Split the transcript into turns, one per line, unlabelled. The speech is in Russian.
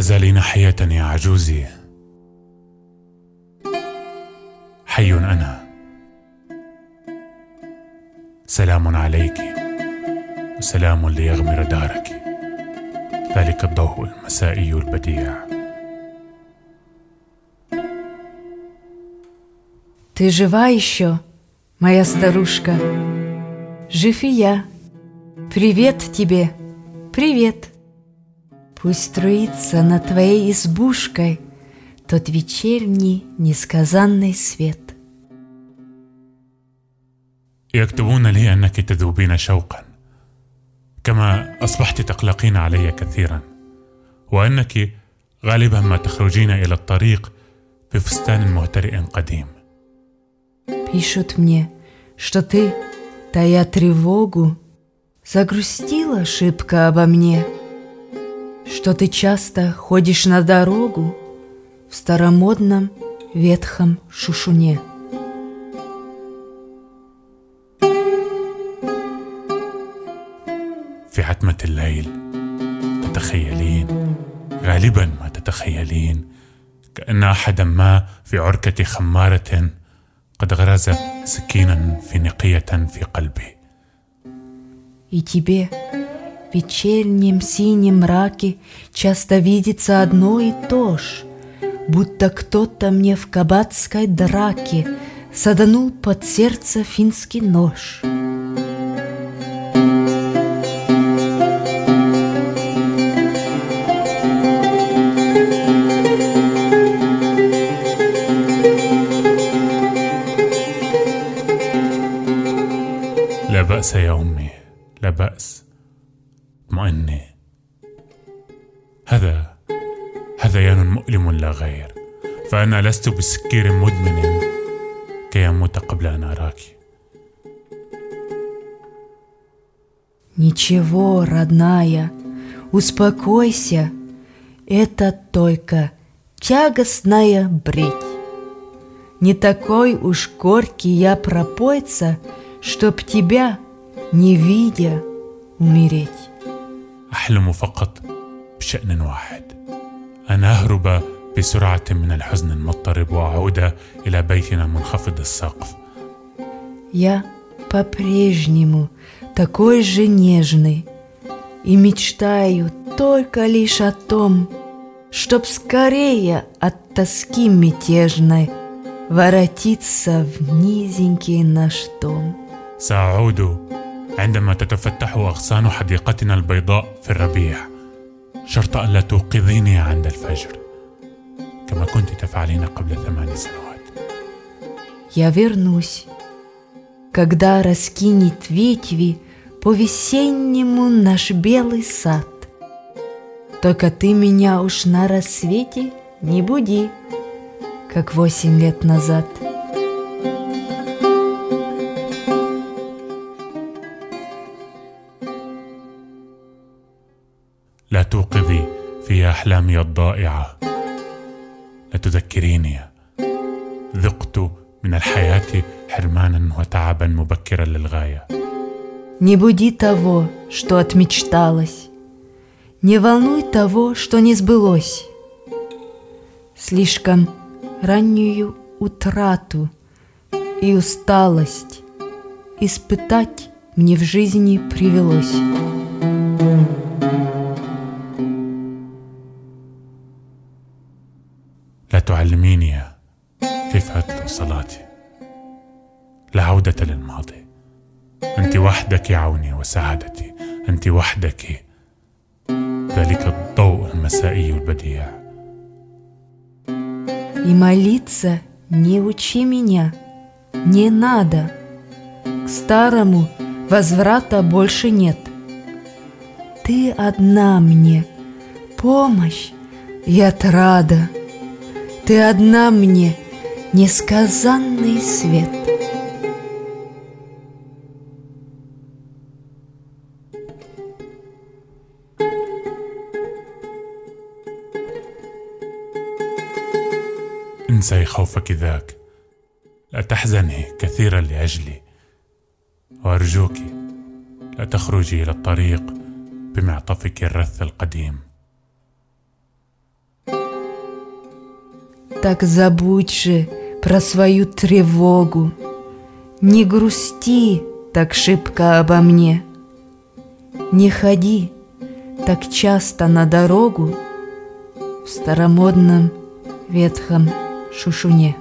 تزالين حية يا عجوزي حي أنا سلام عليك وسلام ليغمر دارك ذلك الضوء المسائي البديع
Ты жива еще, моя старушка? Жив и я. Привет тебе, привет. Пусть струится над твоей избушкой Тот вечерний несказанный свет.
يكتبون لي انك تذوبين شوقا كما اصبحت تقلقين علي كثيرا وانك غالبا ما تخرجين الى الطريق بفستان مهترئ قديم
Пишут мне, что ты, тая тревогу, Загрустила шибко обо мне, Что ты часто ходишь на дорогу В старомодном ветхом шушуне.
في عتمه الليل تتخيلين غالبا ما تتخيلين كان احدا ما في عركه خماره قد غرز سكينا في نقيه في قلبي
И тебе в вечернем синем мраке Часто видится одно и то ж, Будто кто-то мне в кабацкой драке Саданул под сердце финский нож.
لا باس يا امي لا باس اطمئني هذا هذيان مؤلم لا غير فانا لست بسكير مدمن كي اموت قبل ان اراك
Ничего, родная, успокойся, это только тягостная бредь. Не такой уж горький я пропойца, чтоб тебя, не видя, умереть.
احلم فقط بشان واحد ان اهرب بسرعه من الحزن المضطرب واعود الى بيتنا منخفض السقف
Я по-прежнему такой же нежный и мечтаю только лишь о том, чтоб скорее от тоски мятежной воротиться в низенький наш дом.
ساعود عندما تتفتح اغصان حديقتنا البيضاء في الربيع شرط الا توقظيني عند الفجر كما كنت تفعلين قبل ثمان سنوات
Я вернусь, когда раскинет ветви по-весеннему наш белый сад. Только ты меня уж на рассвете не буди, как восемь лет назад.
لا توقظي في احلامي الضائعه لا تذكريني ذقت من الحياه حرمانا وتعبا مبكرا للغايه
Не буди того, что отмечталось. Не волнуй того, что не сбылось. Слишком раннюю утрату и усталость испытать мне в жизни привелось.
لا عوده للماضي انت وحدك عوني وسعادتي انت وحدك ذلك الضوء المسائي البديع
И молиться не учи меня, не надо. К старому возврата больше нет. Ты одна мне, помощь и отрада. Ты одна мне, несказанный свет.
انسي خوفك ذاك لا تحزني كثيرا لاجلي وارجوك لا تخرجي الى الطريق بمعطفك الرث القديم
Так забудь же про свою тревогу, Не грусти так шибко обо мне, Не ходи так часто на дорогу В старомодном ветхом шушуне.